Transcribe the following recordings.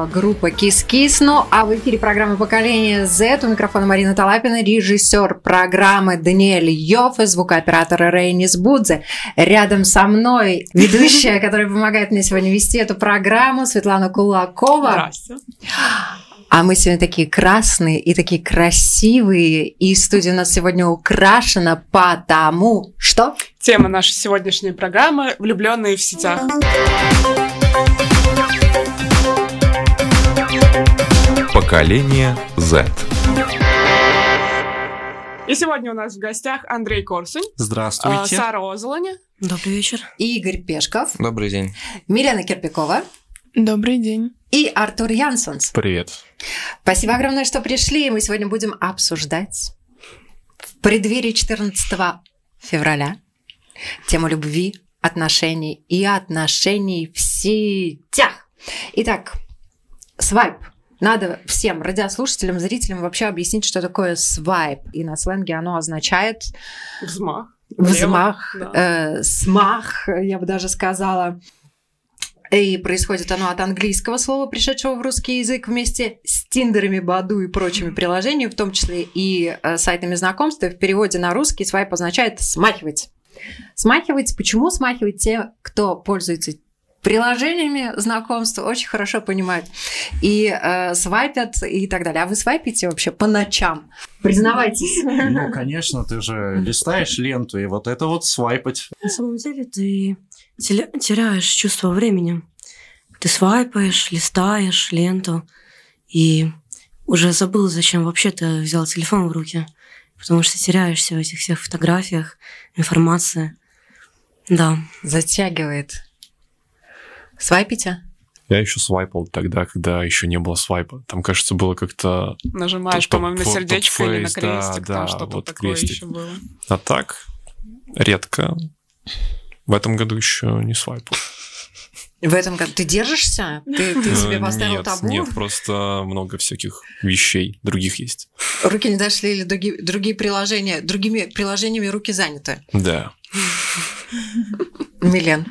Была группа Kiss. Ну, а в эфире программы «Поколение Z» у микрофона Марина Талапина, режиссер программы Даниэль Йофф и звукооператор Рейнис Будзе. Рядом со мной ведущая, которая помогает мне сегодня вести эту программу, Светлана Кулакова. Здрасте. А мы сегодня такие красные и такие красивые, и студия у нас сегодня украшена потому что... Тема нашей сегодняшней программы «Влюбленные в сетях». Поколение Z. И сегодня у нас в гостях Андрей Корсунь, а, Здравствуйте. Сара Озолоня. Добрый вечер. Игорь Пешков, Добрый день. Милена Кирпикова Добрый день. и Артур Янсонс. Привет. Спасибо огромное, что пришли. Мы сегодня будем обсуждать в преддверии 14 февраля тему любви, отношений и отношений в сетях. Итак, свайп. Надо всем радиослушателям, зрителям вообще объяснить, что такое свайп. И на сленге оно означает Взмах. Влево. взмах, Да. э, смах, я бы даже сказала. И происходит оно от английского слова, пришедшего в русский язык вместе с тиндерами, Баду и прочими приложениями, в том числе и э, сайтами знакомств. И в переводе на русский свайп означает «смахивать». Смахивать. Почему смахивать? Те, кто пользуется приложениями знакомств, очень хорошо понимают. И э, свайпят и так далее. А вы свайпите вообще по ночам? Признавайтесь. Ну, конечно, ты же листаешь ленту, и вот это вот свайпать. На самом деле ты теряешь чувство времени. Ты свайпаешь, листаешь ленту и уже забыл, зачем вообще ты взял телефон в руки. Потому что теряешься в этих всех фотографиях, информации. Да. Затягивает. Свайпите? Я еще свайпал тогда, когда еще не было свайпа. Там, кажется, было как-то... Нажимаешь, по-моему, на сердечко или на да, крестик, да, там что-то вот такое крестик. еще было. А так, редко. В этом году еще не свайпал. В этом году ты держишься? Ты, ты себе Э, поставил нет, табу? Нет, просто много всяких вещей других есть. Руки не дошли или другие, другие приложения? Другими приложениями руки заняты? Да. Милен?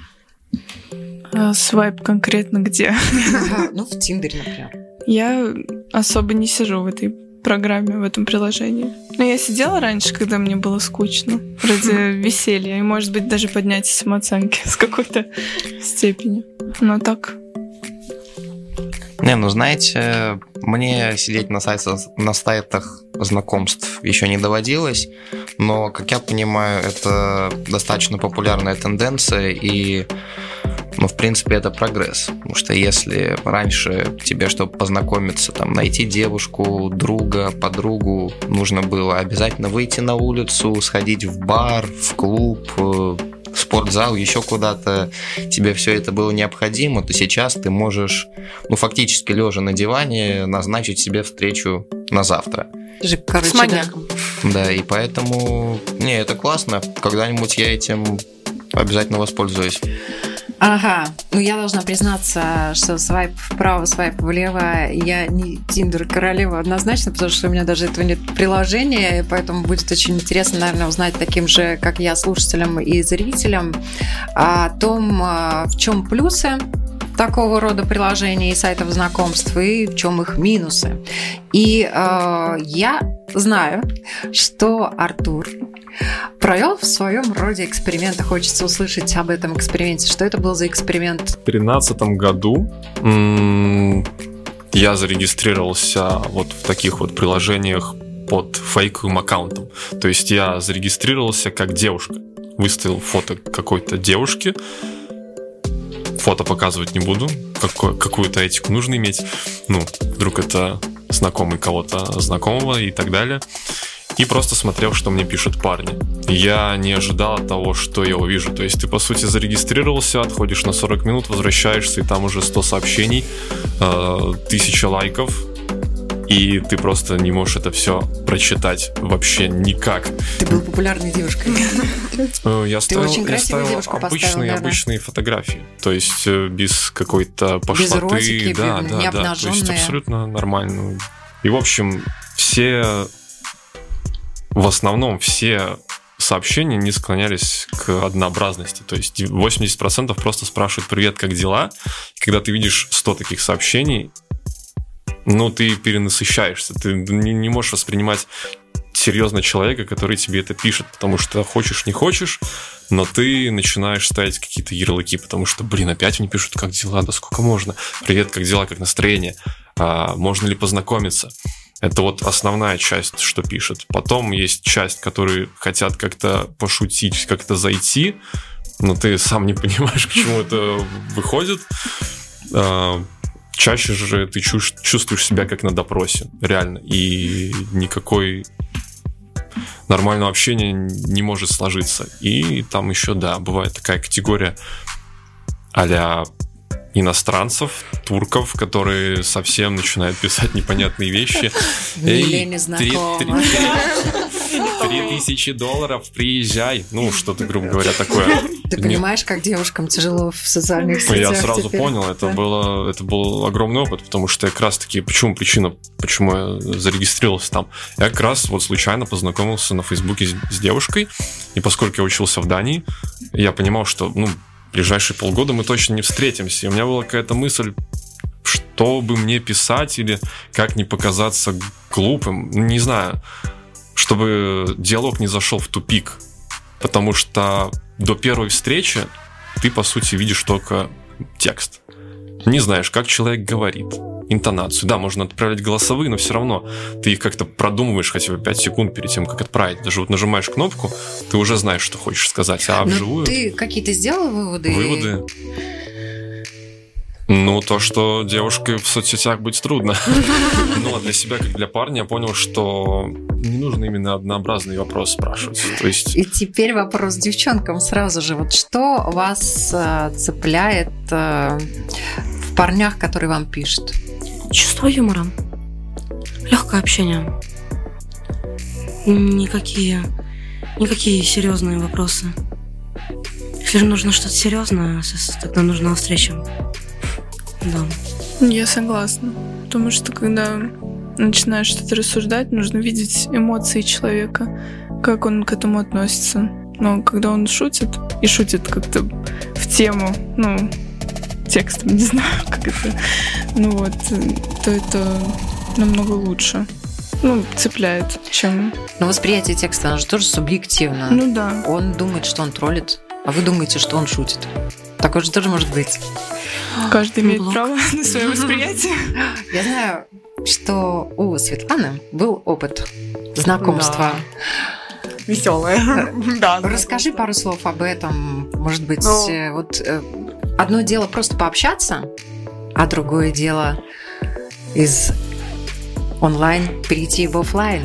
А свайп конкретно где? Ага, ну, в Тиндере, например. Я особо не сижу в этой программе, в этом приложении. Но я сидела раньше, когда мне было скучно, ради веселья, и, может быть, даже поднятия самооценки с какой-то степени. Но так, Не, ну знаете, мне сидеть на сайтах, на сайтах знакомств еще не доводилось, но, как я понимаю, это достаточно популярная тенденция, и, ну, в принципе, это прогресс. Потому что если раньше тебе, чтобы познакомиться, там, найти девушку, друга, подругу, нужно было обязательно выйти на улицу, сходить в бар, в клуб, э, в спортзал, еще куда-то, тебе все это было необходимо, то сейчас ты можешь, ну, фактически лежа на диване, назначить себе встречу на завтра. Же, короче, С маньяком. Да, и поэтому, не, это классно. Когда-нибудь я этим обязательно воспользуюсь. Ага, ну я должна признаться, что свайп вправо, свайп влево, я не Тиндер королева однозначно, потому что у меня даже этого нет приложения, и поэтому будет очень интересно, наверное, узнать таким же, как я, слушателям и зрителям о том, а, в чем плюсы такого рода приложений и сайтов знакомств и в чем их минусы. И э, я знаю, что Артур провел в своем роде эксперимент. и Хочется услышать об этом эксперименте. Что это был за эксперимент? В 2013 году я зарегистрировался вот в таких вот приложениях под фейковым аккаунтом. То есть я зарегистрировался как девушка. выставил фото какой-то девушки. Фото показывать не буду. Какую-то этику нужно иметь. Ну, вдруг это знакомый кого-то знакомого и так далее. И просто смотрел, что мне пишут парни. Я не ожидал от того, что я увижу. То есть ты, по сути, зарегистрировался, отходишь на 40 минут, возвращаешься, и там уже 100 сообщений, э, тысяча лайков, и ты просто не можешь это все прочитать вообще никак. Ты был популярной девушкой. Э, Я ставил, очень я ставил обычные, обычные фотографии. То есть э, без какой-то пошлоты. да, да, да. То есть абсолютно нормально. И, в общем, все... В основном все сообщения не склонялись к однообразности. То есть 80% просто спрашивают «Привет, как дела?». Когда ты видишь 100 таких сообщений, ну, ты перенасыщаешься. Ты не, не можешь воспринимать серьезно человека, который тебе это пишет, потому что хочешь, не хочешь, но ты начинаешь ставить какие-то ярлыки, потому что, блин, опять мне пишут, как дела, да сколько можно, привет, как дела, как настроение, А, можно ли познакомиться. Это вот основная часть, что пишет. Потом есть часть, которые хотят как-то пошутить, как-то зайти, но ты сам не понимаешь, к чему это выходит чаще же ты чувствуешь себя как на допросе, реально. И никакой нормального общения не может сложиться. И там еще, да, бывает такая категория а иностранцев, турков, которые совсем начинают писать непонятные вещи. Или незнакомых. 3000 долларов, приезжай. Ну, что-то, грубо говоря, такое. Ты понимаешь, как девушкам тяжело в социальных ну, сетях Я сразу понял, это было, это был огромный опыт, потому что я как раз таки, почему причина, почему я зарегистрировался там, я как раз вот случайно познакомился на Фейсбуке с девушкой, и поскольку я учился в Дании, я понимал, что, ну, ближайшие полгода мы точно не встретимся. И у меня была какая-то мысль, что бы мне писать или как не показаться глупым, не знаю чтобы диалог не зашел в тупик, потому что до первой встречи ты, по сути, видишь только текст. Не знаешь, как человек говорит, интонацию. Да, можно отправлять голосовые, но все равно ты их как-то продумываешь хотя бы 5 секунд перед тем, как отправить. Даже вот нажимаешь кнопку, ты уже знаешь, что хочешь сказать. А Ну, вживую ты какие-то сделал выводы? выводы... Ну, то, что девушкой в соцсетях быть трудно. Но для себя, как для парня, я понял, что не нужно именно однообразный вопрос спрашивать. То есть И теперь вопрос девчонкам сразу же. Вот что вас э, цепляет э, в парнях, которые вам пишут? Чувство юмора. Легкое общение. Никакие, никакие серьезные вопросы. Если нужно что-то серьезное, тогда нужна встреча. Да. Я согласна. Потому что когда начинаешь что-то рассуждать, нужно видеть эмоции человека, как он к этому относится. Но когда он шутит, и шутит как-то в тему, ну, текстом, не знаю, как это, ну вот, то это намного лучше. Ну, цепляет, чем... Но восприятие текста, оно же тоже субъективно. Ну да. Он думает, что он троллит, а вы думаете, что он шутит. Такое же тоже может быть. Каждый имеет Блок. право на свое восприятие. Я знаю, что у Светланы был опыт знакомства. Веселая. Да. Расскажи пару слов об этом. Может быть, Ну. э, вот э, одно дело просто пообщаться, а другое дело из онлайн перейти в офлайн.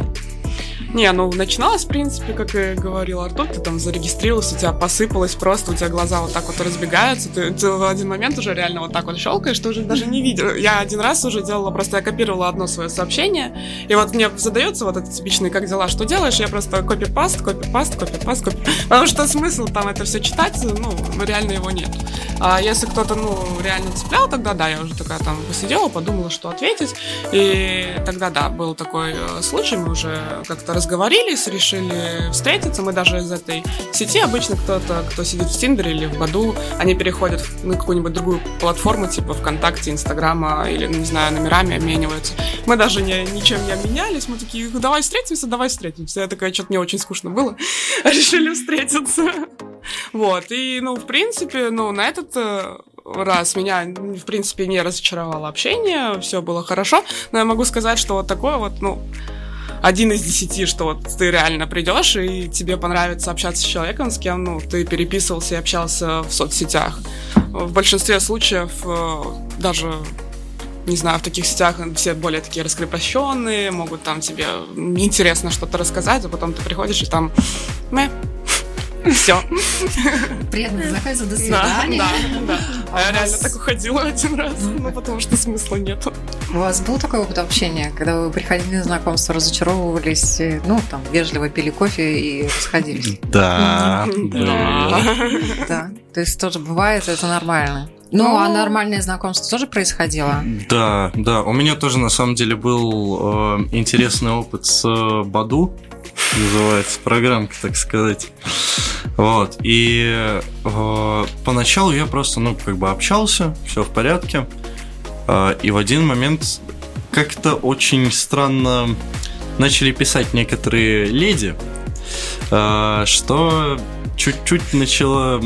Не, ну начиналось, в принципе, как и говорил Артур, ты там зарегистрировался, у тебя посыпалось просто, у тебя глаза вот так вот разбегаются, ты, ты в один момент уже реально вот так вот щелкаешь, ты уже даже не видишь. Я один раз уже делала, просто я копировала одно свое сообщение, и вот мне задается вот этот типичный «как дела, что делаешь?» Я просто копипаст, копипаст, копипаст, копи Потому что смысл там это все читать, ну, реально его нет. А если кто-то, ну, реально цеплял, тогда да, я уже такая там посидела, подумала, что ответить, и тогда, да, был такой э, случай, мы уже как-то разговорились, решили встретиться. Мы даже из этой сети обычно кто-то, кто сидит в Тиндере или в Баду, они переходят на какую-нибудь другую платформу, типа ВКонтакте, Инстаграма или, ну, не знаю, номерами обмениваются. Мы даже не, ничем не обменялись, мы такие, давай встретимся, давай встретимся. Я такая, что-то мне очень скучно было, решили встретиться. Вот, и, ну, в принципе, ну, на этот э, раз меня, в принципе, не разочаровало общение, все было хорошо, но я могу сказать, что вот такое вот, ну, один из десяти, что вот ты реально придешь и тебе понравится общаться с человеком, с кем ну, ты переписывался и общался в соцсетях. В большинстве случаев э, даже не знаю, в таких сетях все более такие раскрепощенные, могут там тебе интересно что-то рассказать, а потом ты приходишь и там мэ, все. Приятного заказа, до Да, свидания. да, да. А я реально так уходила один раз, ну потому что смысла нету. У вас был такой опыт общения, когда вы приходили на знакомство, разочаровывались, и, ну, там, вежливо пили кофе и расходились? Да, Да. Да. То есть тоже бывает, это нормально. Ну, а нормальное знакомство тоже происходило? Да, да. У меня тоже на самом деле был э, интересный опыт с э, Баду, называется программка, так сказать. Вот. И э, поначалу я просто, ну, как бы общался, все в порядке. Э, и в один момент как-то очень странно начали писать некоторые леди, э, что чуть-чуть начало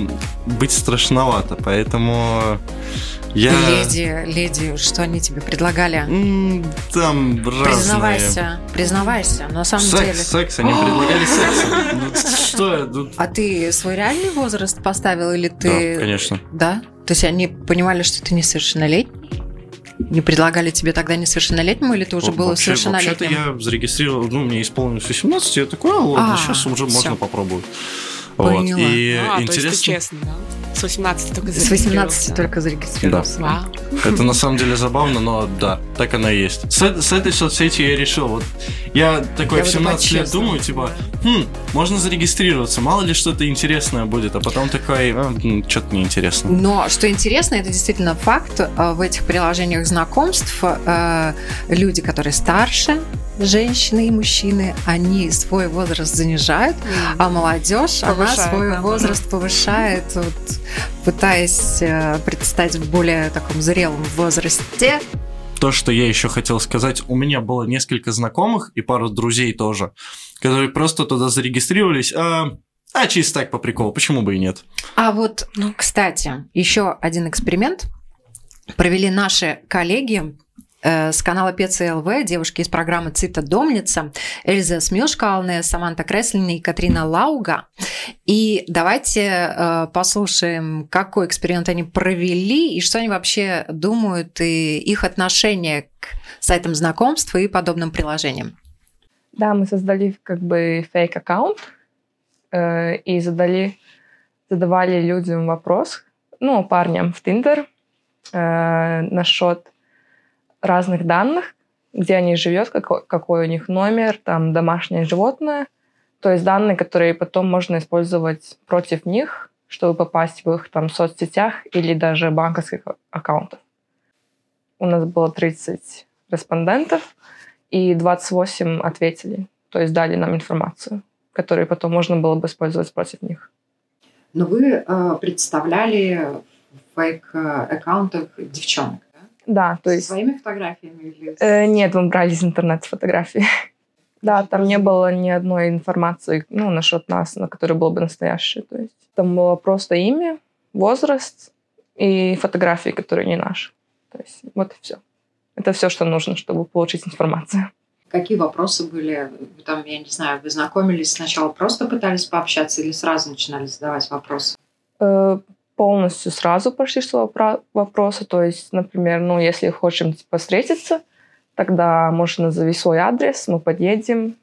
быть страшновато, поэтому я... Леди, леди, что они тебе предлагали? Там разные. Признавайся, признавайся, на самом деле. Секс, секс, они предлагали секс. Ну, Что. А ты свой реальный возраст поставил или ты... Да, конечно. Да? То есть они понимали, что ты несовершеннолетний? Не предлагали тебе тогда несовершеннолетнему, или ты уже был Вообще- совершеннолетним? Вообще-то я зарегистрировал, ну, мне исполнилось 18, я такой, а, ладно, А, сейчас уже можно всё. Вот. Поняла. И А, то есть ты интересно, честный, да? С 18 только С 18 только зарегистрировался. Вау. это на самом деле забавно, но да, так оно и есть. С, с этой соцсети я решил, вот я такой Я в буду 17 лет по-честному. думаю, типа, хм, можно зарегистрироваться, мало ли что-то интересное будет, а потом такой, что-то неинтересно. Но что интересно, это действительно факт. э, В этих приложениях знакомств э, люди, которые старше, женщины и мужчины, они свой возраст занижают, а молодежь, она Повышает, свой да. возраст повышает, вот, пытаясь э, предстать в более таком зрелом возрасте. То, что я еще хотел сказать, у меня было несколько знакомых и пару друзей тоже, которые просто туда зарегистрировались, а, а чисто так по приколу, почему бы и нет. А вот, ну, кстати, еще один эксперимент провели наши коллеги с канала ПЦЛВ, девушки из программы «Цита Домница», Эльза Смилшкалне, Саманта Креслина и Катрина Лауга. И давайте э, послушаем, какой эксперимент они провели и что они вообще думают и их отношение к сайтам знакомства и подобным приложениям. Да, мы создали как бы фейк-аккаунт э, и задали, задавали людям вопрос, ну, парням в Тиндер э, насчет разных данных, где они живет, какой, какой у них номер, там домашнее животное, то есть данные, которые потом можно использовать против них, чтобы попасть в их там соцсетях или даже банковских аккаунтов. У нас было 30 респондентов, и 28 ответили, то есть дали нам информацию, которую потом можно было бы использовать против них. Но вы э, представляли в фейк-аккаунтах девчонок, да? То есть... своими фотографиями или... Э, нет, мы брали из интернета фотографии. Да, там не было ни одной информации, ну, насчет нас, на которой было бы настоящее. То есть там было просто имя, возраст и фотографии, которые не наши. То есть вот и все. Это все, что нужно, чтобы получить информацию. Какие вопросы были? Вы Там, я не знаю, вы знакомились сначала, просто пытались пообщаться или сразу начинали задавать вопросы? Полностью сразу пошли что вопросы. То есть, например, ну, если хочем типа, встретиться, тогда, может, назови свой адрес, мы подъедем,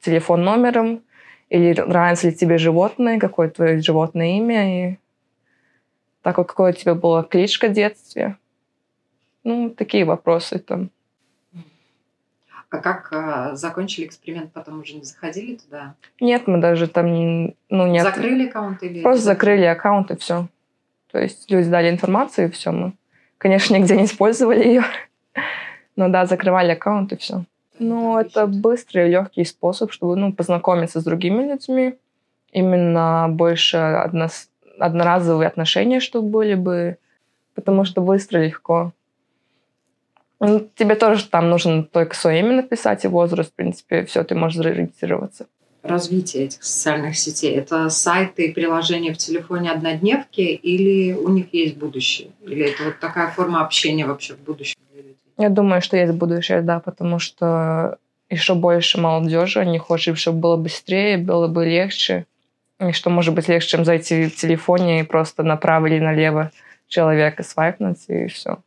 телефон номером, или нравится ли тебе животное, какое твое животное имя, и так вот, какое у тебя была кличка в детстве. Ну, такие вопросы там. А как а, закончили эксперимент, потом уже не заходили туда? Нет, мы даже там ну, не от- Закрыли аккаунт или... Просто закрыли аккаунт и все. То есть люди дали информацию и все. Мы, конечно, нигде не использовали ее. Но да, закрывали аккаунт и все. Ну, это быстрый и легкий способ, чтобы ну, познакомиться с другими людьми. Именно больше однос- одноразовые отношения, чтобы были бы. Потому что быстро легко. Ну, Тебе тоже там нужно только свое имя написать и возраст, в принципе, все, ты можешь зарегистрироваться. Развитие этих социальных сетей. Это сайты и приложения в телефоне однодневки или у них есть будущее? Или это вот такая форма общения вообще в будущем? Я думаю, что есть будущее, да, потому что еще больше молодежи, они хотят, чтобы было быстрее, было бы легче. И что может быть легче, чем зайти в телефоне и просто направо или налево человека свайпнуть, и все.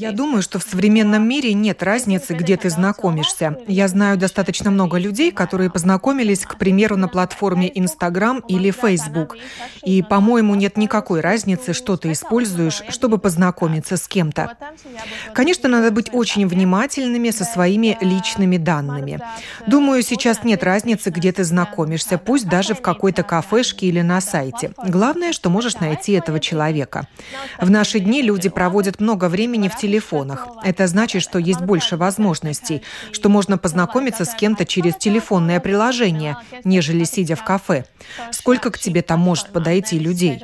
Я думаю, что в современном мире нет разницы, где ты знакомишься. Я знаю достаточно много людей, которые познакомились, к примеру, на платформе Instagram или Facebook. И, по-моему, нет никакой разницы, что ты используешь, чтобы познакомиться с кем-то. Конечно, надо быть очень внимательными со своими личными данными. Думаю, сейчас нет разницы, где ты знакомишься, пусть даже в какой-то кафешке или на сайте. Главное, что можешь найти этого человека. В наши дни люди проводят много времени в телефонах. Это значит, что есть больше возможностей, что можно познакомиться с кем-то через телефонное приложение, нежели сидя в кафе. Сколько к тебе там может подойти людей?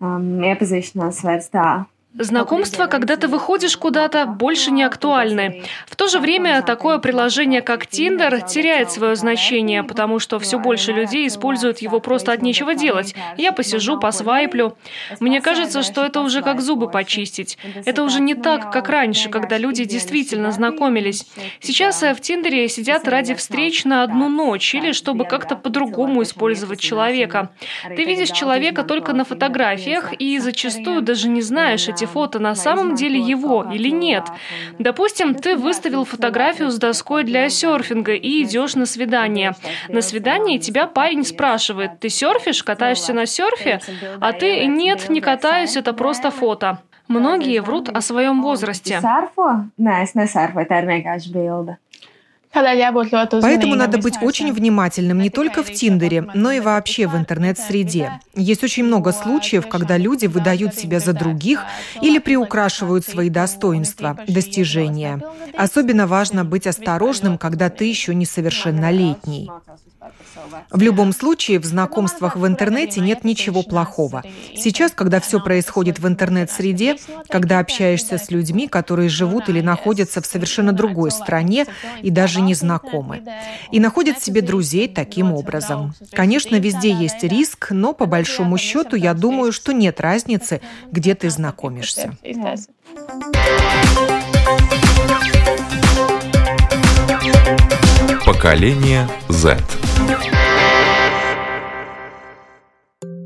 Iepazīšanās vairs tā Знакомства, когда ты выходишь куда-то, больше не актуальны. В то же время такое приложение, как Tinder, теряет свое значение, потому что все больше людей используют его просто от нечего делать. Я посижу, посвайплю. Мне кажется, что это уже как зубы почистить. Это уже не так, как раньше, когда люди действительно знакомились. Сейчас в Тиндере сидят ради встреч на одну ночь или чтобы как-то по-другому использовать человека. Ты видишь человека только на фотографиях и зачастую даже не знаешь, эти фото на самом деле его или нет. Допустим, ты выставил фотографию с доской для серфинга и идешь на свидание. На свидании тебя парень спрашивает, ты серфишь, катаешься на серфе? А ты нет, не катаюсь, это просто фото. Многие врут о своем возрасте. Поэтому надо быть очень внимательным не только в Тиндере, но и вообще в интернет-среде. Есть очень много случаев, когда люди выдают себя за других или приукрашивают свои достоинства, достижения. Особенно важно быть осторожным, когда ты еще несовершеннолетний. В любом случае, в знакомствах в интернете нет ничего плохого. Сейчас, когда все происходит в интернет-среде, когда общаешься с людьми, которые живут или находятся в совершенно другой стране и даже не знакомы, и находят себе друзей таким образом. Конечно, везде есть риск, но по большому счету я думаю, что нет разницы, где ты знакомишься. Поколение Z.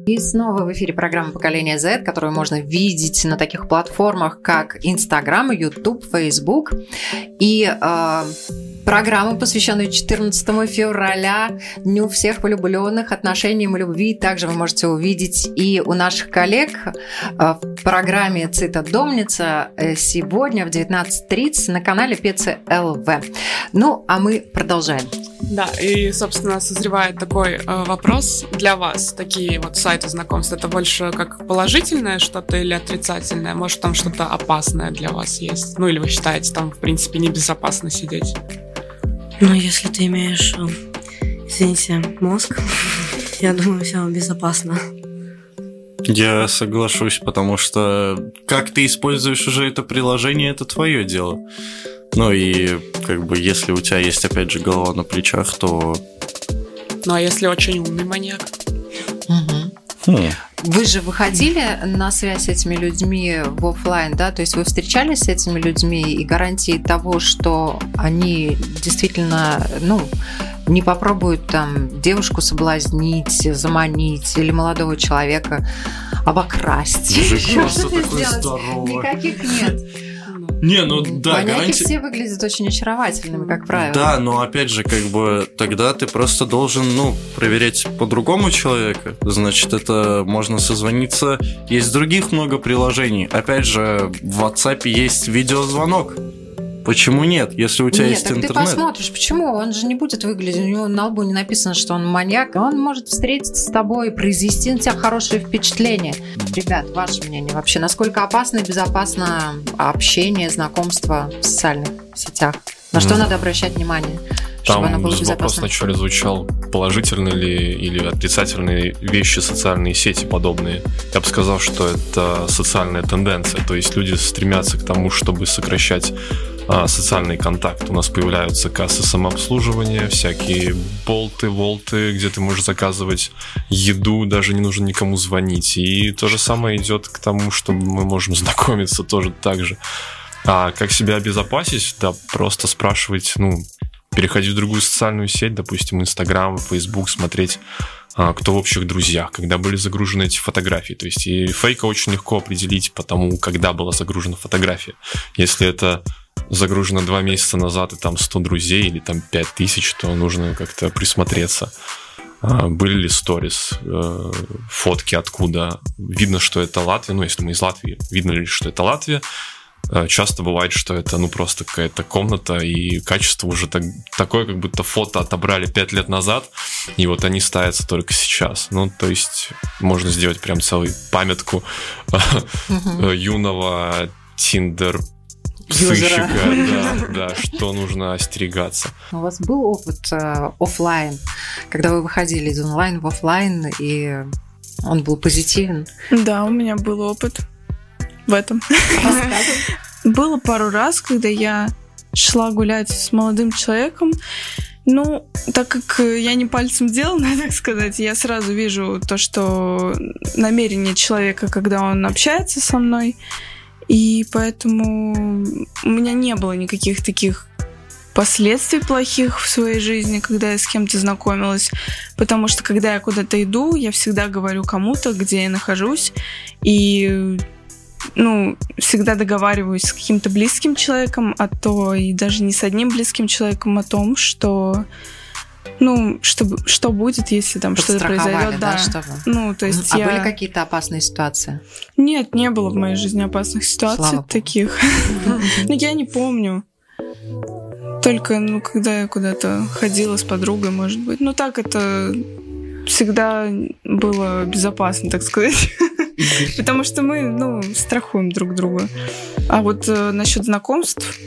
И снова в эфире программа «Поколение Z», которую можно видеть на таких платформах, как Instagram, YouTube, Facebook. И э, программа, посвященная 14 февраля, Дню всех влюбленных, отношениям и любви. Также вы можете увидеть и у наших коллег э, в программе «Цита Домница» э, сегодня в 19.30 на канале ПЦЛВ. Ну, а мы продолжаем. Да, и, собственно, созревает такой э, вопрос для вас. Такие вот сайты знакомств, это больше как положительное что-то или отрицательное? Может, там что-то опасное для вас есть? Ну, или вы считаете, там, в принципе, небезопасно сидеть? Ну, если ты имеешь, э, извините, мозг, я думаю, все безопасно. Я соглашусь, потому что как ты используешь уже это приложение, это твое дело. Ну и как бы если у тебя есть опять же голова на плечах, то... Ну а если очень умный маньяк? Хм. Вы же выходили на связь с этими людьми в офлайн, да? То есть вы встречались с этими людьми и гарантии того, что они действительно, ну, не попробуют там девушку соблазнить, заманить или молодого человека обокрасть. Такой сделать. здоровый. Никаких нет. Не, ну да, Маньяки гарантия... все выглядят очень очаровательными, как правило. Да, но опять же, как бы тогда ты просто должен, ну, проверять по-другому человека. Значит, это можно созвониться. Есть других много приложений. Опять же, в WhatsApp есть видеозвонок. Почему нет, если у тебя Нет, есть так ты интернет? посмотришь, почему? Он же не будет выглядеть, у него на лбу не написано, что он маньяк. Он может встретиться с тобой, произвести на тебя хорошее впечатление. Ребят, ваше мнение вообще, насколько опасно и безопасно общение, знакомство в социальных сетях? На что Ну. надо обращать внимание? Там вопрос безопасно? вначале звучал, положительные ли или отрицательные вещи социальные сети подобные. Я бы сказал, что это социальная тенденция. То есть люди стремятся к тому, чтобы сокращать а, социальный контакт. У нас появляются кассы самообслуживания, всякие болты, волты, где ты можешь заказывать еду, даже не нужно никому звонить. И то же самое идет к тому, что мы можем знакомиться тоже так же. А как себя обезопасить? Да просто спрашивать, ну, переходить в другую социальную сеть, допустим, Инстаграм, Фейсбук, смотреть, а, кто в общих друзьях, когда были загружены эти фотографии. То есть и фейка очень легко определить по тому, когда была загружена фотография. Если это загружено два месяца назад, и там 100 друзей или там 5000, то нужно как-то присмотреться. А, Были ли сторис, э, фотки откуда? Видно, что это Латвия. Ну, если мы из Латвии, видно ли, что это Латвия? Э, Часто бывает, что это ну просто какая-то комната, и качество уже так- такое, как будто фото отобрали 5 лет назад, и вот они ставятся только сейчас. Ну, то есть можно сделать прям целую памятку Мгм. э, юного Тиндер сыщика, да, да, что нужно остерегаться. У вас был опыт э, оффлайн, когда вы выходили из онлайн в оффлайн, и он был позитивен? Да, у меня был опыт в этом. Было пару раз, когда я шла гулять с молодым человеком. Ну, так как я не пальцем делана, так сказать, я сразу вижу то, что намерение человека, когда он общается со мной. И поэтому у меня не было никаких таких последствий плохих в своей жизни, когда я с кем-то знакомилась. Потому что когда я куда-то иду, я всегда говорю кому-то, где я нахожусь. И ну, всегда договариваюсь с каким-то близким человеком, а то и даже не с одним близким человеком о том, что ну, что, что будет, если там что-то произойдет, да, да. чтобы- Ну, то есть а я... были какие-то опасные ситуации? Нет, не было в моей жизни опасных ситуаций Слава таких. Ну, я не помню. Только, ну, когда я куда-то ходила с подругой, может быть. Ну, так это всегда было безопасно, так сказать. Потому что мы, ну, страхуем друг друга. А вот э, насчет знакомств,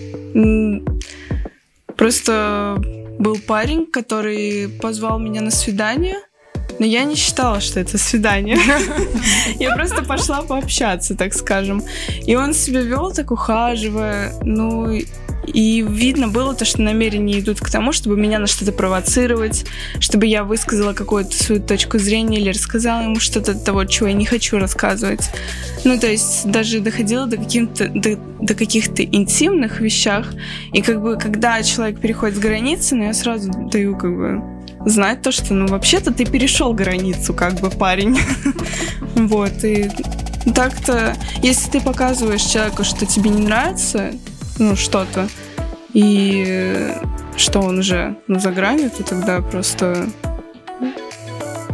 просто был парень, который позвал меня на свидание, но я не считала, что это свидание. Я просто пошла пообщаться, так скажем. И он себя вел так ухаживая, ну, и видно было то, что намерения идут к тому, чтобы меня на что-то провоцировать, чтобы я высказала какую-то свою точку зрения или рассказала ему что-то того, чего я не хочу рассказывать. Ну, то есть даже доходило до, каким-то, до, до каких-то интимных вещах. И как бы, когда человек переходит границы, ну, я сразу даю как бы знать то, что, ну, вообще-то ты перешел границу, как бы, парень. Вот, и так-то, если ты показываешь человеку, что тебе не нравится, ну, что-то, и что он уже, ну, за гранью, то тогда просто,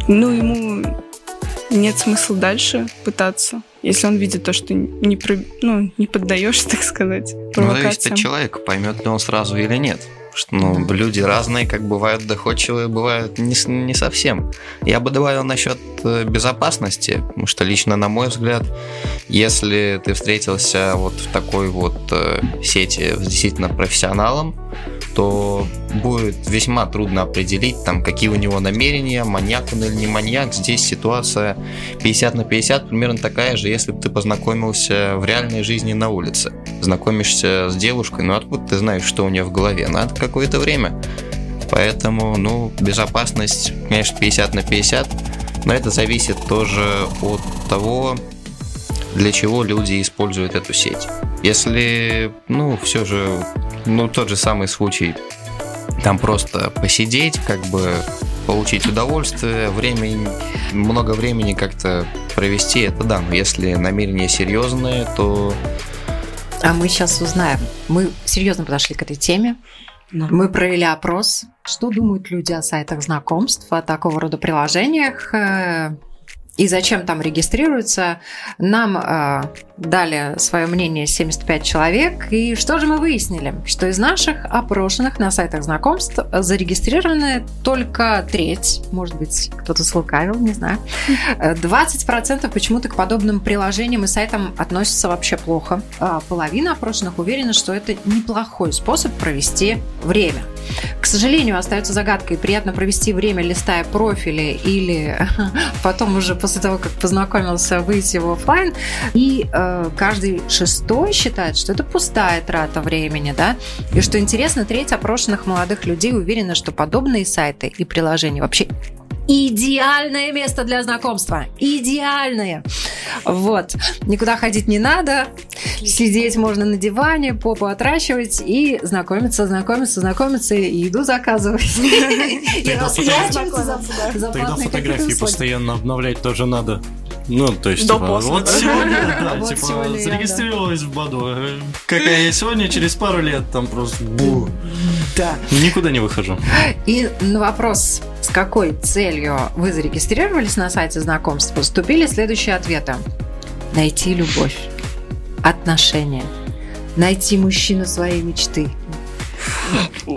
ну, ему нет смысла дальше пытаться, если он видит то, что не, про- ну, не поддаешься, так сказать, Ну, зависит провокациям. от человека, поймет ли он сразу или нет. Что, ну, люди разные, как бывают доходчивые, бывают не, не совсем. Я бы добавил насчет э, безопасности, потому что лично, на мой взгляд, если ты встретился вот в такой вот э, сети с действительно профессионалом, то будет весьма трудно определить, там, какие у него намерения, маньяк он или не маньяк. Здесь ситуация 50 на 50 примерно такая же, если бы ты познакомился в реальной жизни на улице. Знакомишься с девушкой, ну откуда ты знаешь, что у нее в голове? Надо какое-то время. Поэтому, ну, безопасность, конечно, 50 на 50, но это зависит тоже от того, для чего люди используют эту сеть. Если, ну, все же, ну, тот же самый случай, там просто посидеть, как бы получить удовольствие, время, много времени как-то провести, это да, но если намерения серьезные, то А мы сейчас узнаем. Мы серьезно подошли к этой теме. Мы провели опрос, что думают люди о сайтах знакомств, о такого рода приложениях э, и зачем там регистрируются. Нам э, дали свое мнение 75 человек. И что же мы выяснили? Что из наших опрошенных на сайтах знакомств зарегистрированы только треть, может быть, кто-то слукавил, не знаю. Э, 20% почему-то к подобным приложениям и сайтам относятся вообще плохо. А половина опрошенных уверена, что это неплохой способ провести время. К сожалению, остается загадкой, приятно провести время, листая профили или потом уже после того, как познакомился, выйти в офлайн. И э, каждый шестой считает, что это пустая трата времени, да. И что интересно, треть опрошенных молодых людей уверена, что подобные сайты и приложения вообще идеальное место для знакомства. Идеальное. Вот. Никуда ходить не надо. Сидеть можно на диване, попу отращивать и знакомиться, знакомиться, знакомиться и еду заказывать. И Тогда фотографии постоянно обновлять тоже надо. Ну, то есть, До типа, после, вот да? сегодня, да, Вот типа, сегодня я, да. зарегистрировалась в Баду. Какая я сегодня, через пару лет там просто бу. Да. Никуда не выхожу. И на вопрос, с какой целью вы зарегистрировались на сайте знакомств, поступили следующие ответы. Найти любовь, отношения, найти мужчину своей мечты,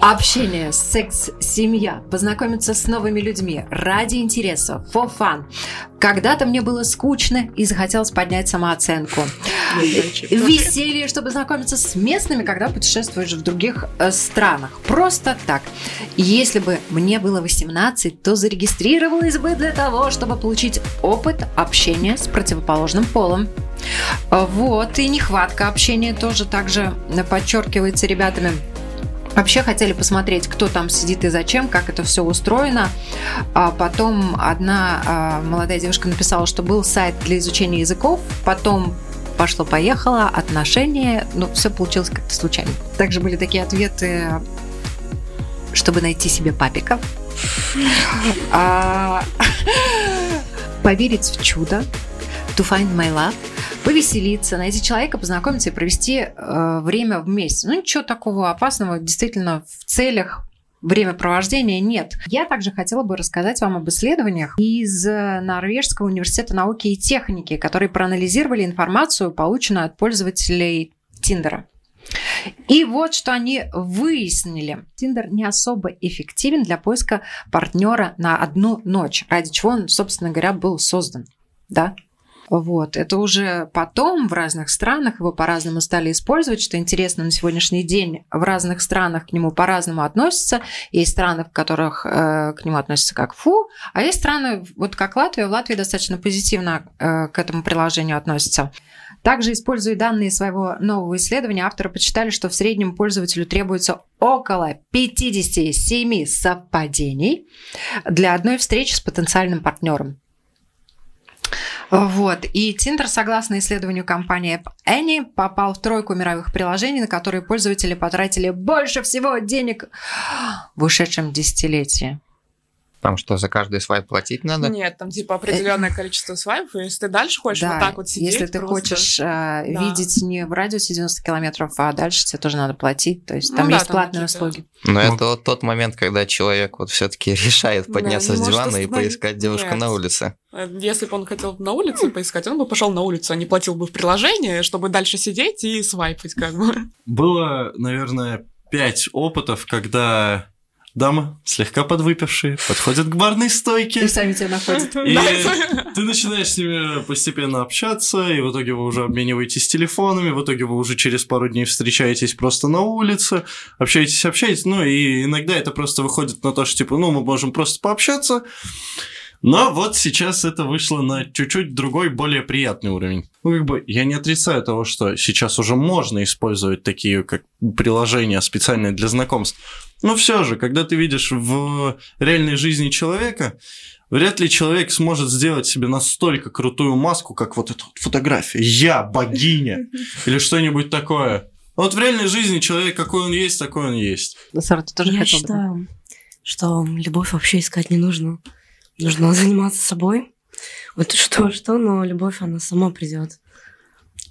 общение, секс, семья, познакомиться с новыми людьми ради интереса, for fun. Когда-то мне было скучно и захотелось поднять самооценку. Веселье, чтобы знакомиться с местными, когда путешествуешь в других э, странах. Просто так. Если бы мне было 18, то зарегистрировалась бы для того, чтобы получить опыт общения с противоположным полом. Вот, и нехватка общения тоже также подчеркивается ребятами. Вообще хотели посмотреть, кто там сидит и зачем, как это все устроено. А потом одна а, молодая девушка написала, что был сайт для изучения языков, потом пошло-поехало, отношения, ну, все получилось как-то случайно. Также были такие ответы, чтобы найти себе папика. А, Поверить в чудо. To find my love. Повеселиться, найти человека, познакомиться и провести э, время вместе. Ну, ничего такого опасного действительно в целях времяпровождения нет. Я также хотела бы рассказать вам об исследованиях из э, Норвежского университета науки и техники, которые проанализировали информацию, полученную от пользователей Тиндера. И вот что они выяснили. Тиндер не особо эффективен для поиска партнера на одну ночь, ради чего он, собственно говоря, был создан. Да? Вот. Это уже потом в разных странах его по-разному стали использовать, что интересно на сегодняшний день. В разных странах к нему по-разному относятся. Есть страны, в которых э, к нему относятся как фу, а есть страны, вот как Латвия, в Латвии достаточно позитивно э, к этому приложению относятся. Также, используя данные своего нового исследования, авторы подсчитали, что в среднем пользователю требуется около 57 совпадений для одной встречи с потенциальным партнером. Вот. И Tinder, согласно исследованию компании Annie, попал в тройку мировых приложений, на которые пользователи потратили больше всего денег в ушедшем десятилетии. Там что, за каждый свайп платить надо? Нет, там типа определенное количество свайпов, и если ты дальше хочешь Да, вот так вот сидеть, если ты просто- хочешь э, Да. видеть не в радиусе 90 километров, а дальше тебе тоже надо платить. То есть Ну там да, есть там платные какие-то- услуги. Но это вот тот момент, когда человек вот все-таки решает Да, подняться не с дивана и поискать девушку Нет. на улице. Э, Если бы он хотел на улице поискать, он бы пошел на улицу, а не платил бы в приложение, чтобы дальше сидеть и свайпать как бы. Было, наверное, пять опытов, когда дамы, слегка подвыпившие, подходят к барной стойке. И сами тебя находят. И ты начинаешь с ними постепенно общаться, и в итоге вы уже обмениваетесь телефонами, в итоге вы уже через пару дней встречаетесь просто на улице, общаетесь, общаетесь, ну и иногда это просто выходит на то, что типа, ну мы можем просто пообщаться, но вот сейчас это вышло на чуть-чуть другой, более приятный уровень. Ну, как бы, я не отрицаю того, что сейчас уже можно использовать такие, как приложения специальные для знакомств. Но все же, когда ты видишь в реальной жизни человека, вряд ли человек сможет сделать себе настолько крутую маску, как вот эта вот фотография. Я богиня. Или что-нибудь такое. Вот в реальной жизни человек, какой он есть, такой он есть. Сара, ты тоже Я хотела бы? считаю, что любовь вообще искать не нужно. Нужно заниматься собой. Вот что-что, но любовь, она сама придет.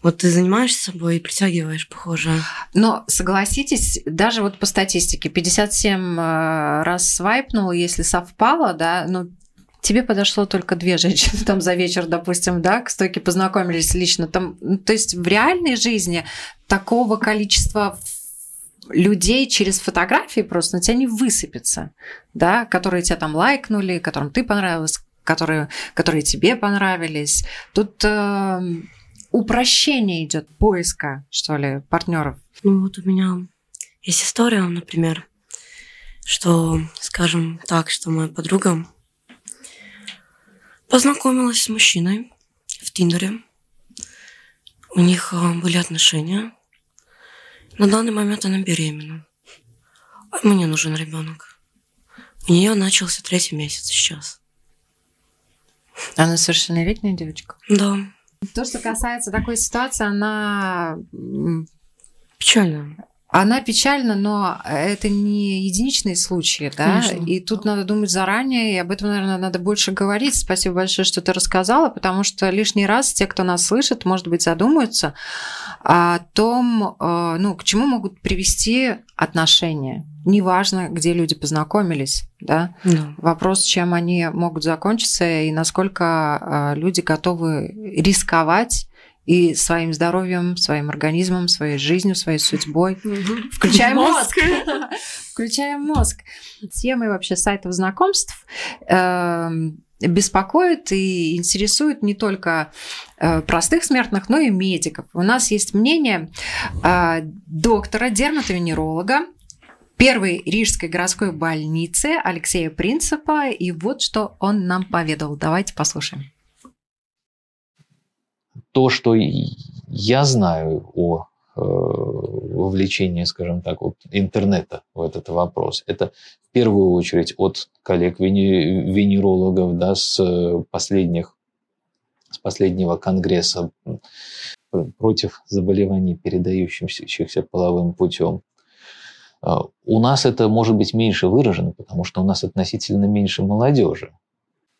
Вот ты занимаешься собой и притягиваешь похожее. Но согласитесь, даже вот по статистике 57 э, раз свайпнул, если совпало, да, ну тебе подошло только две женщины там за вечер, допустим, да, к стойке познакомились лично. Там, ну, то есть в реальной жизни такого количества людей через фотографии просто на тебя не высыпется, да, которые тебя там лайкнули, которым ты понравилась, которые, которые тебе понравились. Тут э, упрощение идет поиска, что ли, партнеров. Ну вот у меня есть история, например. что, скажем так, что моя подруга познакомилась с мужчиной в Тиндере. У них а, были отношения. На данный момент она беременна. А мне нужен ребенок. У нее начался третий месяц сейчас. Она совершеннолетняя девочка? Да. То, что касается такой ситуации, она печальна. Она печальна, но это не единичные случаи, да? Конечно. И тут надо думать заранее, и об этом, наверное, надо больше говорить. Спасибо большое, что ты рассказала, потому что лишний раз те, кто нас слышит, может быть, задумаются о том, э, ну, к чему могут привести отношения. Неважно, где люди познакомились, да? Да. Вопрос, чем они могут закончиться и насколько э, люди готовы рисковать и своим здоровьем, своим организмом, своей жизнью, своей судьбой. Включая мозг. Включая мозг. Темы вообще сайтов знакомств э, беспокоит и интересует не только э, простых смертных, но и медиков. У нас есть мнение э, доктора, дерматовенеролога, первой рижской городской больницы Алексея Принципа. И вот что он нам поведал. Давайте послушаем. То, что я знаю о э, вовлечении, скажем так, вот интернета в этот вопрос, это в первую очередь от коллег-венерологов да, с последних с последнего конгресса против заболеваний, передающихся половым путем. У нас это может быть меньше выражено, потому что у нас относительно меньше молодежи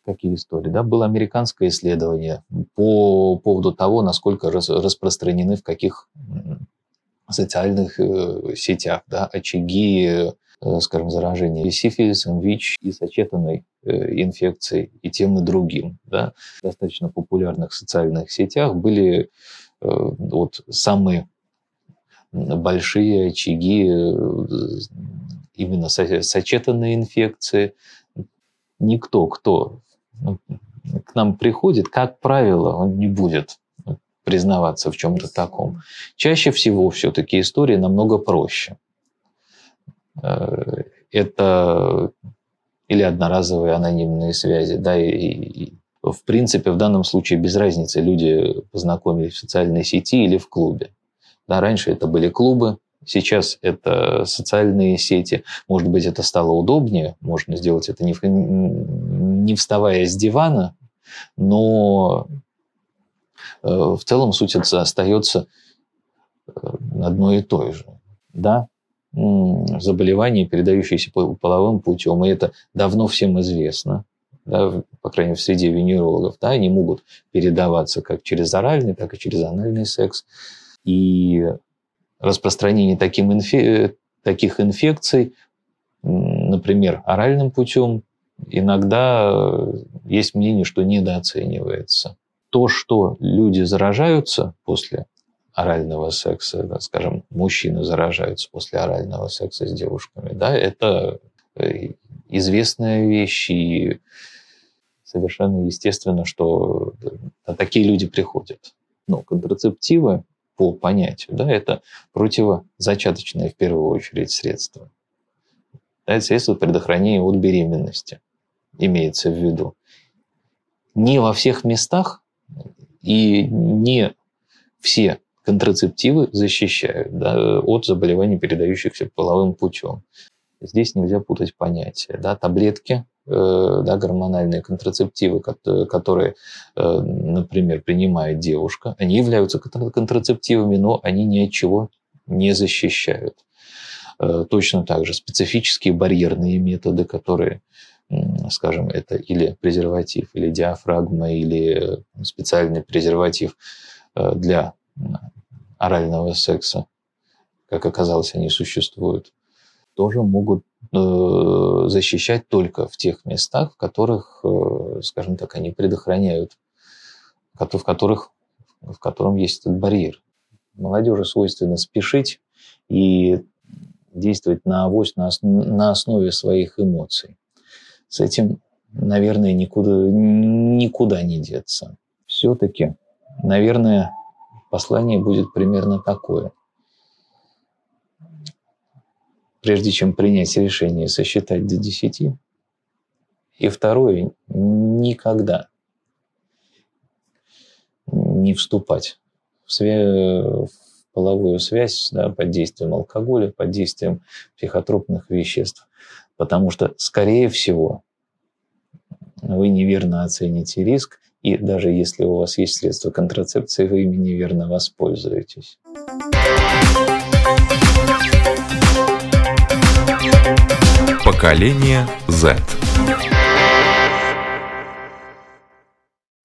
какие истории. Да? Было американское исследование по поводу того, насколько рас, распространены в каких социальных э, сетях да, очаги, э, скажем, заражения и сифилисом, ВИЧ и сочетанной э, инфекцией и тем и другим. Да. В достаточно популярных социальных сетях были вот самые большие очаги именно со- сочетанной инфекции. Никто, кто к нам приходит, как правило, он не будет признаваться в чем-то таком. Чаще всего все-таки история намного проще. Это или одноразовые анонимные связи, да, и, и в принципе в данном случае без разницы люди познакомились в социальной сети или в клубе. Да, раньше это были клубы, Сейчас это социальные сети. Может быть, это стало удобнее. Можно сделать это не, в, не вставая с дивана, но э, в целом суть остается одной и той же. Да, заболевания, передающиеся половым путем, и это давно всем известно. Да, по крайней мере, в среде венерологов, да, они могут передаваться как через оральный, так и через анальный секс. И распространение таким инфе... таких инфекций, например, оральным путем, иногда есть мнение, что недооценивается. То, что люди заражаются после орального секса, да, скажем, мужчины заражаются после орального секса с девушками, да, это э, известная вещь, и совершенно естественно, что да, такие люди приходят. Но контрацептивы по понятию, да, это противозачаточное в первую очередь средство. Да, это средство предохранения от беременности, имеется в виду. Не во всех местах и не все контрацептивы защищают да, от заболеваний, передающихся половым путем. Здесь нельзя путать понятия. Да, таблетки Э, да, гормональные контрацептивы, которые, э, например, принимает девушка, они являются контрацептивами, но они ни от чего не защищают. Э, точно так же специфические барьерные методы, которые, скажем, это или презерватив, или диафрагма, или специальный презерватив для орального секса, как оказалось, они существуют, тоже могут Э, защищать только в тех местах, в которых, э, скажем так, они предохраняют, в которых, в котором есть этот барьер. Молодежи свойственно спешить и действовать на авось, на основе своих эмоций. С этим, наверное, никуда, никуда не деться. Все-таки, наверное, послание будет примерно такое. прежде чем принять решение сосчитать до 10. И второе, никогда не вступать в, свя- в половую связь да, под действием алкоголя, под действием психотропных веществ. Потому что, скорее всего, вы неверно оцените риск, и даже если у вас есть средства контрацепции, вы ими неверно воспользуетесь. Поколение Z.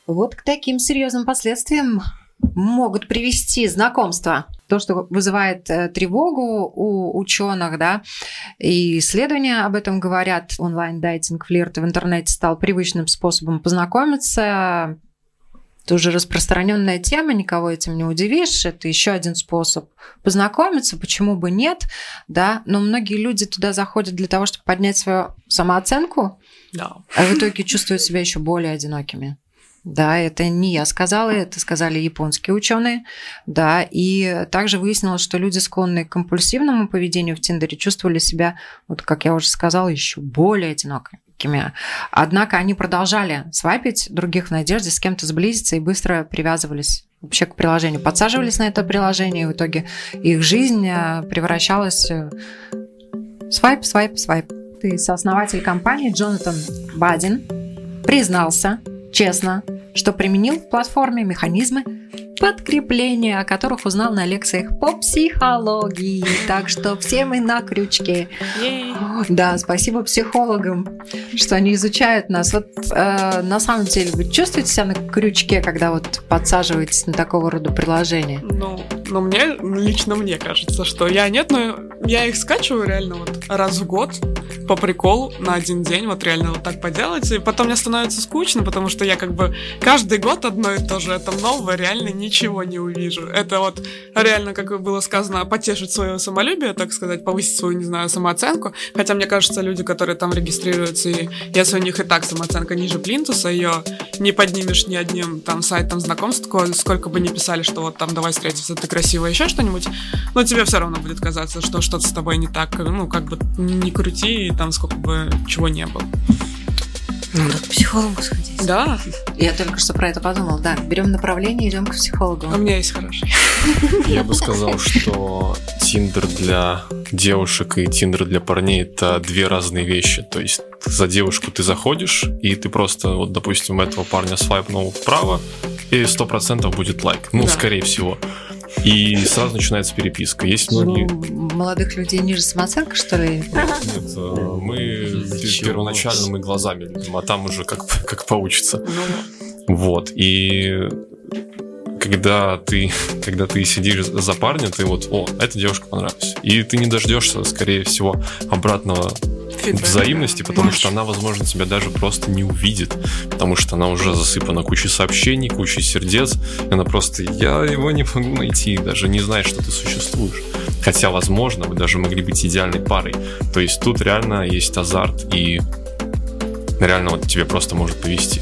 Вот к таким серьезным последствиям могут привести знакомства. То, что вызывает э, тревогу у ученых, да, и исследования об этом говорят. Онлайн-дайтинг, флирт в интернете стал привычным способом познакомиться. Это уже распространенная тема, никого этим не удивишь. Это еще один способ познакомиться, почему бы нет, да. Но многие люди туда заходят для того, чтобы поднять свою самооценку, Да. а в итоге чувствуют себя еще более одинокими. Да, это не я сказала, это сказали японские ученые. Да, и также выяснилось, что люди, склонные к компульсивному поведению в Тиндере, чувствовали себя, вот как я уже сказала, еще более одинокими. Однако они продолжали свайпить других в надежде с кем-то сблизиться и быстро привязывались вообще к приложению, подсаживались на это приложение, и в итоге их жизнь э, превращалась в свайп, свайп, свайп. И сооснователь компании Джонатан Бадин признался честно, что применил в платформе механизмы подкрепления, о которых узнал на лекциях по психологии. Так что все мы на крючке. Да, спасибо психологам, что они изучают нас. Вот э, на самом деле вы чувствуете себя на крючке, когда вот подсаживаетесь на такого рода приложения? Ну, но мне, лично мне кажется, что я нет, но я их скачиваю реально вот раз в год по приколу на один день, вот реально вот так поделать, и потом мне становится скучно, потому что я как бы каждый год одно и то же, это новое, реально ничего не увижу. Это вот реально, как было сказано, потешить свое самолюбие, так сказать, повысить свою, не знаю, самооценку, хотя мне кажется, люди, которые там регистрируются, и если у них и так самооценка ниже плинтуса, ее не поднимешь ни одним там сайтом знакомств, сколько- бы ни писали, что вот там давай встретиться, ты красивая, еще что-нибудь, но тебе все равно будет казаться, что что-то с тобой не так, ну, как бы не крути, и там сколько бы чего не было. Надо к психологу сходить. Да. Я только что про это подумал. Да, берем направление, идем к психологу. У меня есть хороший. Я бы сказал, что Тиндер для девушек и Тиндер для парней это две разные вещи. То есть за девушку ты заходишь, и ты просто, вот, допустим, этого парня свайпнул вправо, и сто процентов будет лайк. Ну, Да. скорее всего. И сразу начинается переписка. Есть многие... Ну, молодых людей ниже самооценка, что ли? Нет, э, мы пе- первоначально мы глазами видим, а там уже как, как получится. Вот. И когда ты, когда ты сидишь за парня, ты вот, о, эта девушка понравилась. И ты не дождешься, скорее всего, обратного. Взаимности, потому что она, возможно, тебя даже просто не увидит, потому что она уже засыпана кучей сообщений, кучей сердец, и она просто, я его не могу найти, даже не знает, что ты существуешь. Хотя, возможно, вы даже могли быть идеальной парой. То есть тут реально есть азарт, и реально вот тебе просто может повести.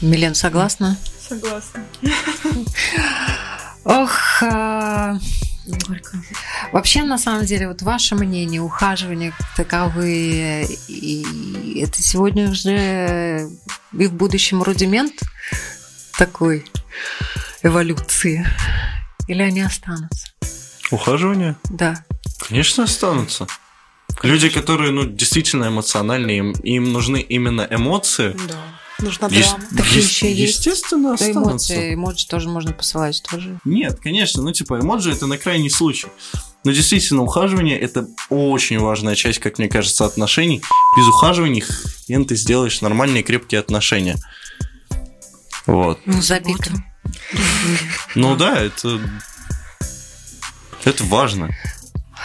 Милен, согласна? Согласна. Ох, а, вообще, на самом деле, вот ваше мнение, ухаживания как таковые, и это сегодня уже и в будущем рудимент такой эволюции? Или они останутся? Ухаживание? Да. Конечно, останутся. Люди, которые, ну, действительно эмоциональные, им, им нужны именно эмоции. Да. Нужна Ес- драма. Такие ес- еще есть. Естественно, Да, останутся. эмоции, эмоджи тоже можно посылать тоже. Нет, конечно, ну типа эмоджи это на крайний случай. Но действительно, ухаживание это очень важная часть, как мне кажется, отношений. Без ухаживания хрен ты сделаешь нормальные крепкие отношения. Вот. Ну, запикаем. Ну да, это... Это важно.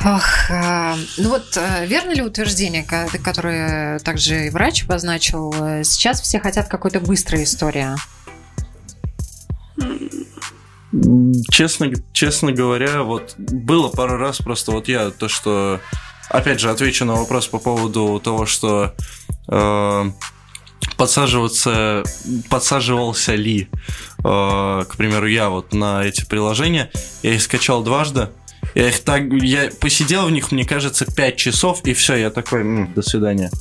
Ох, а, ну вот а, верно ли утверждение, ко- которое также и врач обозначил, э, сейчас все хотят какой-то быстрой истории? Честно, честно говоря, вот было пару раз просто вот я то, что... Опять же, отвечу на вопрос по поводу того, что э, подсаживаться, подсаживался ли, э, к примеру, я вот на эти приложения. Я их скачал дважды, Я их так, я посидел в них, мне кажется, 5 часов, и все, я такой, «М, до свидания.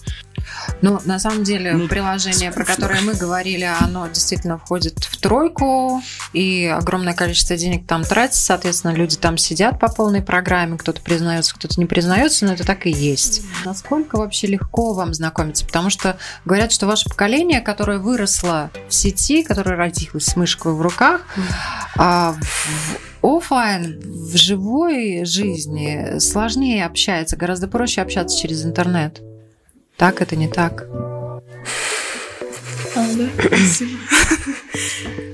Ну, на самом деле, Ну, приложение, про скучно. которое мы говорили, оно действительно входит в тройку, и огромное количество денег там тратится, соответственно, люди там сидят по полной программе, кто-то признается, кто-то не признается, но это так и есть. Насколько вообще легко вам знакомиться? Потому что говорят, что ваше поколение, которое выросло в сети, которое родилось с мышкой в руках, а в офлайн, в живой жизни сложнее общается, гораздо проще общаться через интернет. Так это не так. А, да, спасибо.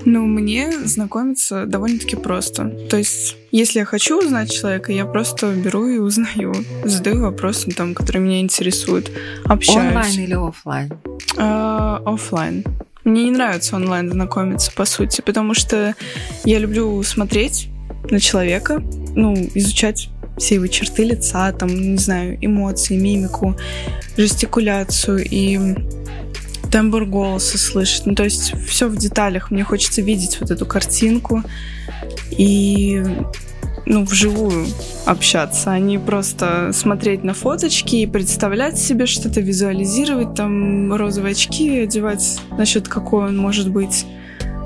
Ну, мне знакомиться довольно-таки просто. То есть, если я хочу узнать человека, я просто беру и узнаю. Задаю вопросы, там, которые меня интересуют. Общаюсь. Онлайн или офлайн? А, Оффлайн. Мне не нравится онлайн знакомиться, по сути, потому что я люблю смотреть на человека, ну, изучать все его черты лица, там, не знаю, эмоции, мимику, жестикуляцию и тембр голоса слышать. Ну, то есть все в деталях. Мне хочется видеть вот эту картинку и ну, вживую общаться, а не просто смотреть на фоточки и представлять себе что-то, визуализировать, там розовые очки одевать, насчет какой он может быть,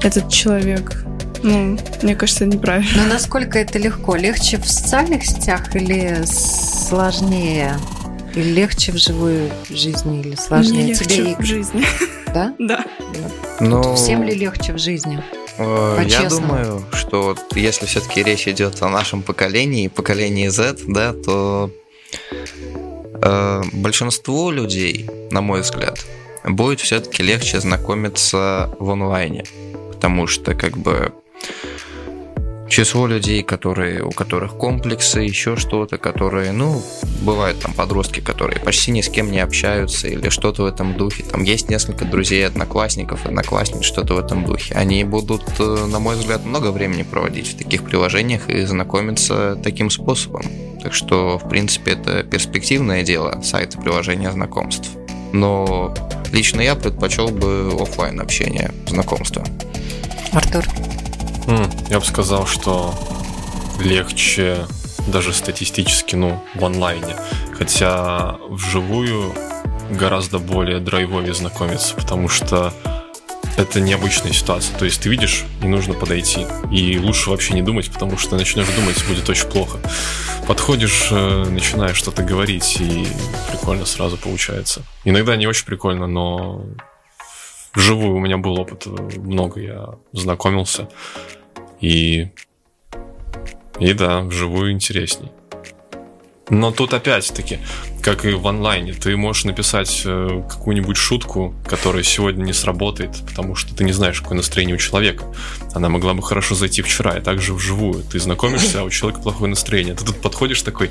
этот человек. Ну, мне кажется, неправильно. Но насколько это легко? Легче в социальных сетях или сложнее? Или легче в живой жизни, или сложнее? Мне легче Тебе в жизни. Да? Да. Ну, Всем ли легче в жизни? Э, Я По-честному. думаю, что вот если все-таки речь идет о нашем поколении, поколении Z, да, то э, большинству людей, на мой взгляд, будет все-таки легче знакомиться в онлайне, потому что как бы число людей, которые, у которых комплексы, еще что-то, которые, ну, бывают там подростки, которые почти ни с кем не общаются или что-то в этом духе. Там есть несколько друзей, одноклассников, одноклассниц, что-то в этом духе. Они будут, э, на мой взгляд, много времени проводить в таких приложениях и знакомиться таким способом. Так что, в принципе, это перспективное дело, сайты приложения знакомств. Но лично я предпочел бы офлайн общение, знакомства. Артур. Я бы сказал, что легче даже статистически, ну, в онлайне. Хотя вживую гораздо более драйвовее знакомиться, потому что это необычная ситуация. То есть ты видишь, не нужно подойти. И лучше вообще не думать, потому что начнешь думать, будет очень плохо. Подходишь, э, начинаешь что-то говорить, и прикольно сразу получается. Иногда не очень прикольно, но вживую у меня был опыт, э, много я знакомился. И, и да, вживую интересней. Но тут опять-таки, как и в онлайне, ты можешь написать э, какую-нибудь шутку, которая сегодня не сработает, потому что ты не знаешь, какое настроение у человека. Она могла бы хорошо зайти вчера, и также вживую. Ты знакомишься, а у человека плохое настроение. Ты тут подходишь такой,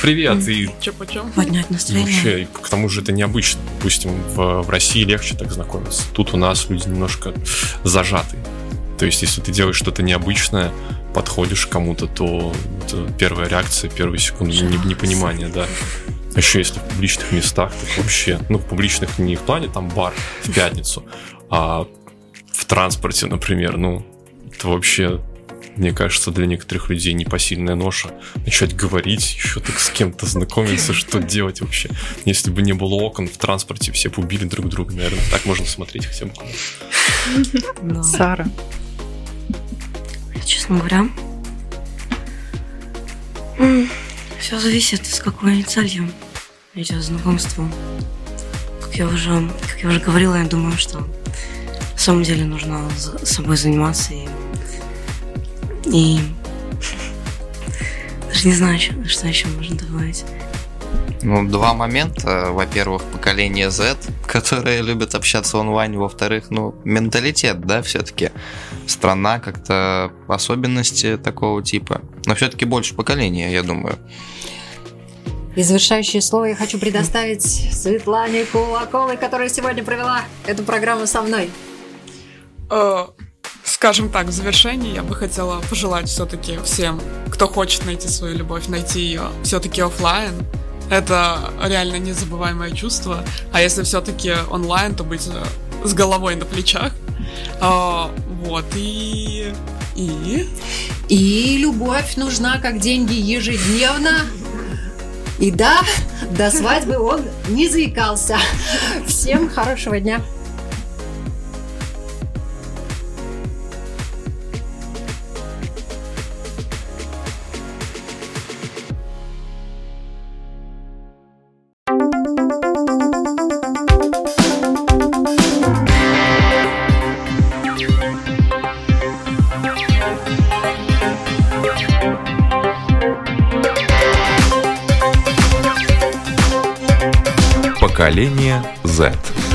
привет, и Чё почем? Поднять настроение. вообще, и к тому же это необычно. Допустим, в, в России легче так знакомиться. Тут у нас люди немножко зажаты. То есть, если ты делаешь что-то необычное, подходишь к кому-то, то это первая реакция, первые секунды не- непонимания, да. А еще если в публичных местах, так вообще, ну, в публичных не в плане там бар в пятницу, а в транспорте, например, ну, это вообще, мне кажется, для некоторых людей непосильная ноша. Начать говорить, еще так с кем-то знакомиться, что делать вообще. Если бы не было окон в транспорте, все бы убили друг друга, наверное. Так можно смотреть хотя бы. Сара. Честно говоря, все зависит, с какой целью идет знакомство. Как я уже, как я уже говорила, я думаю, что на самом деле нужно за- собой заниматься и, и даже не знаю, что, еще можно добавить. Ну, два момента. Во-первых, поколение Z, которые любят общаться онлайн. Во-вторых, ну, менталитет, да, все-таки. Страна как-то особенности такого типа. Но все-таки больше поколения, я думаю. И завершающее слово я хочу предоставить Светлане Кулаковой, которая сегодня провела эту программу со мной. Э, Скажем так, в завершении я бы хотела пожелать все-таки всем, кто хочет найти свою любовь, найти ее все-таки офлайн. Это реально незабываемое чувство. А если все-таки онлайн, то быть э, с головой на плечах. А, Вот, и И? И любовь нужна, как деньги, ежедневно. И да, до свадьбы он не заикался. Всем хорошего дня. Z.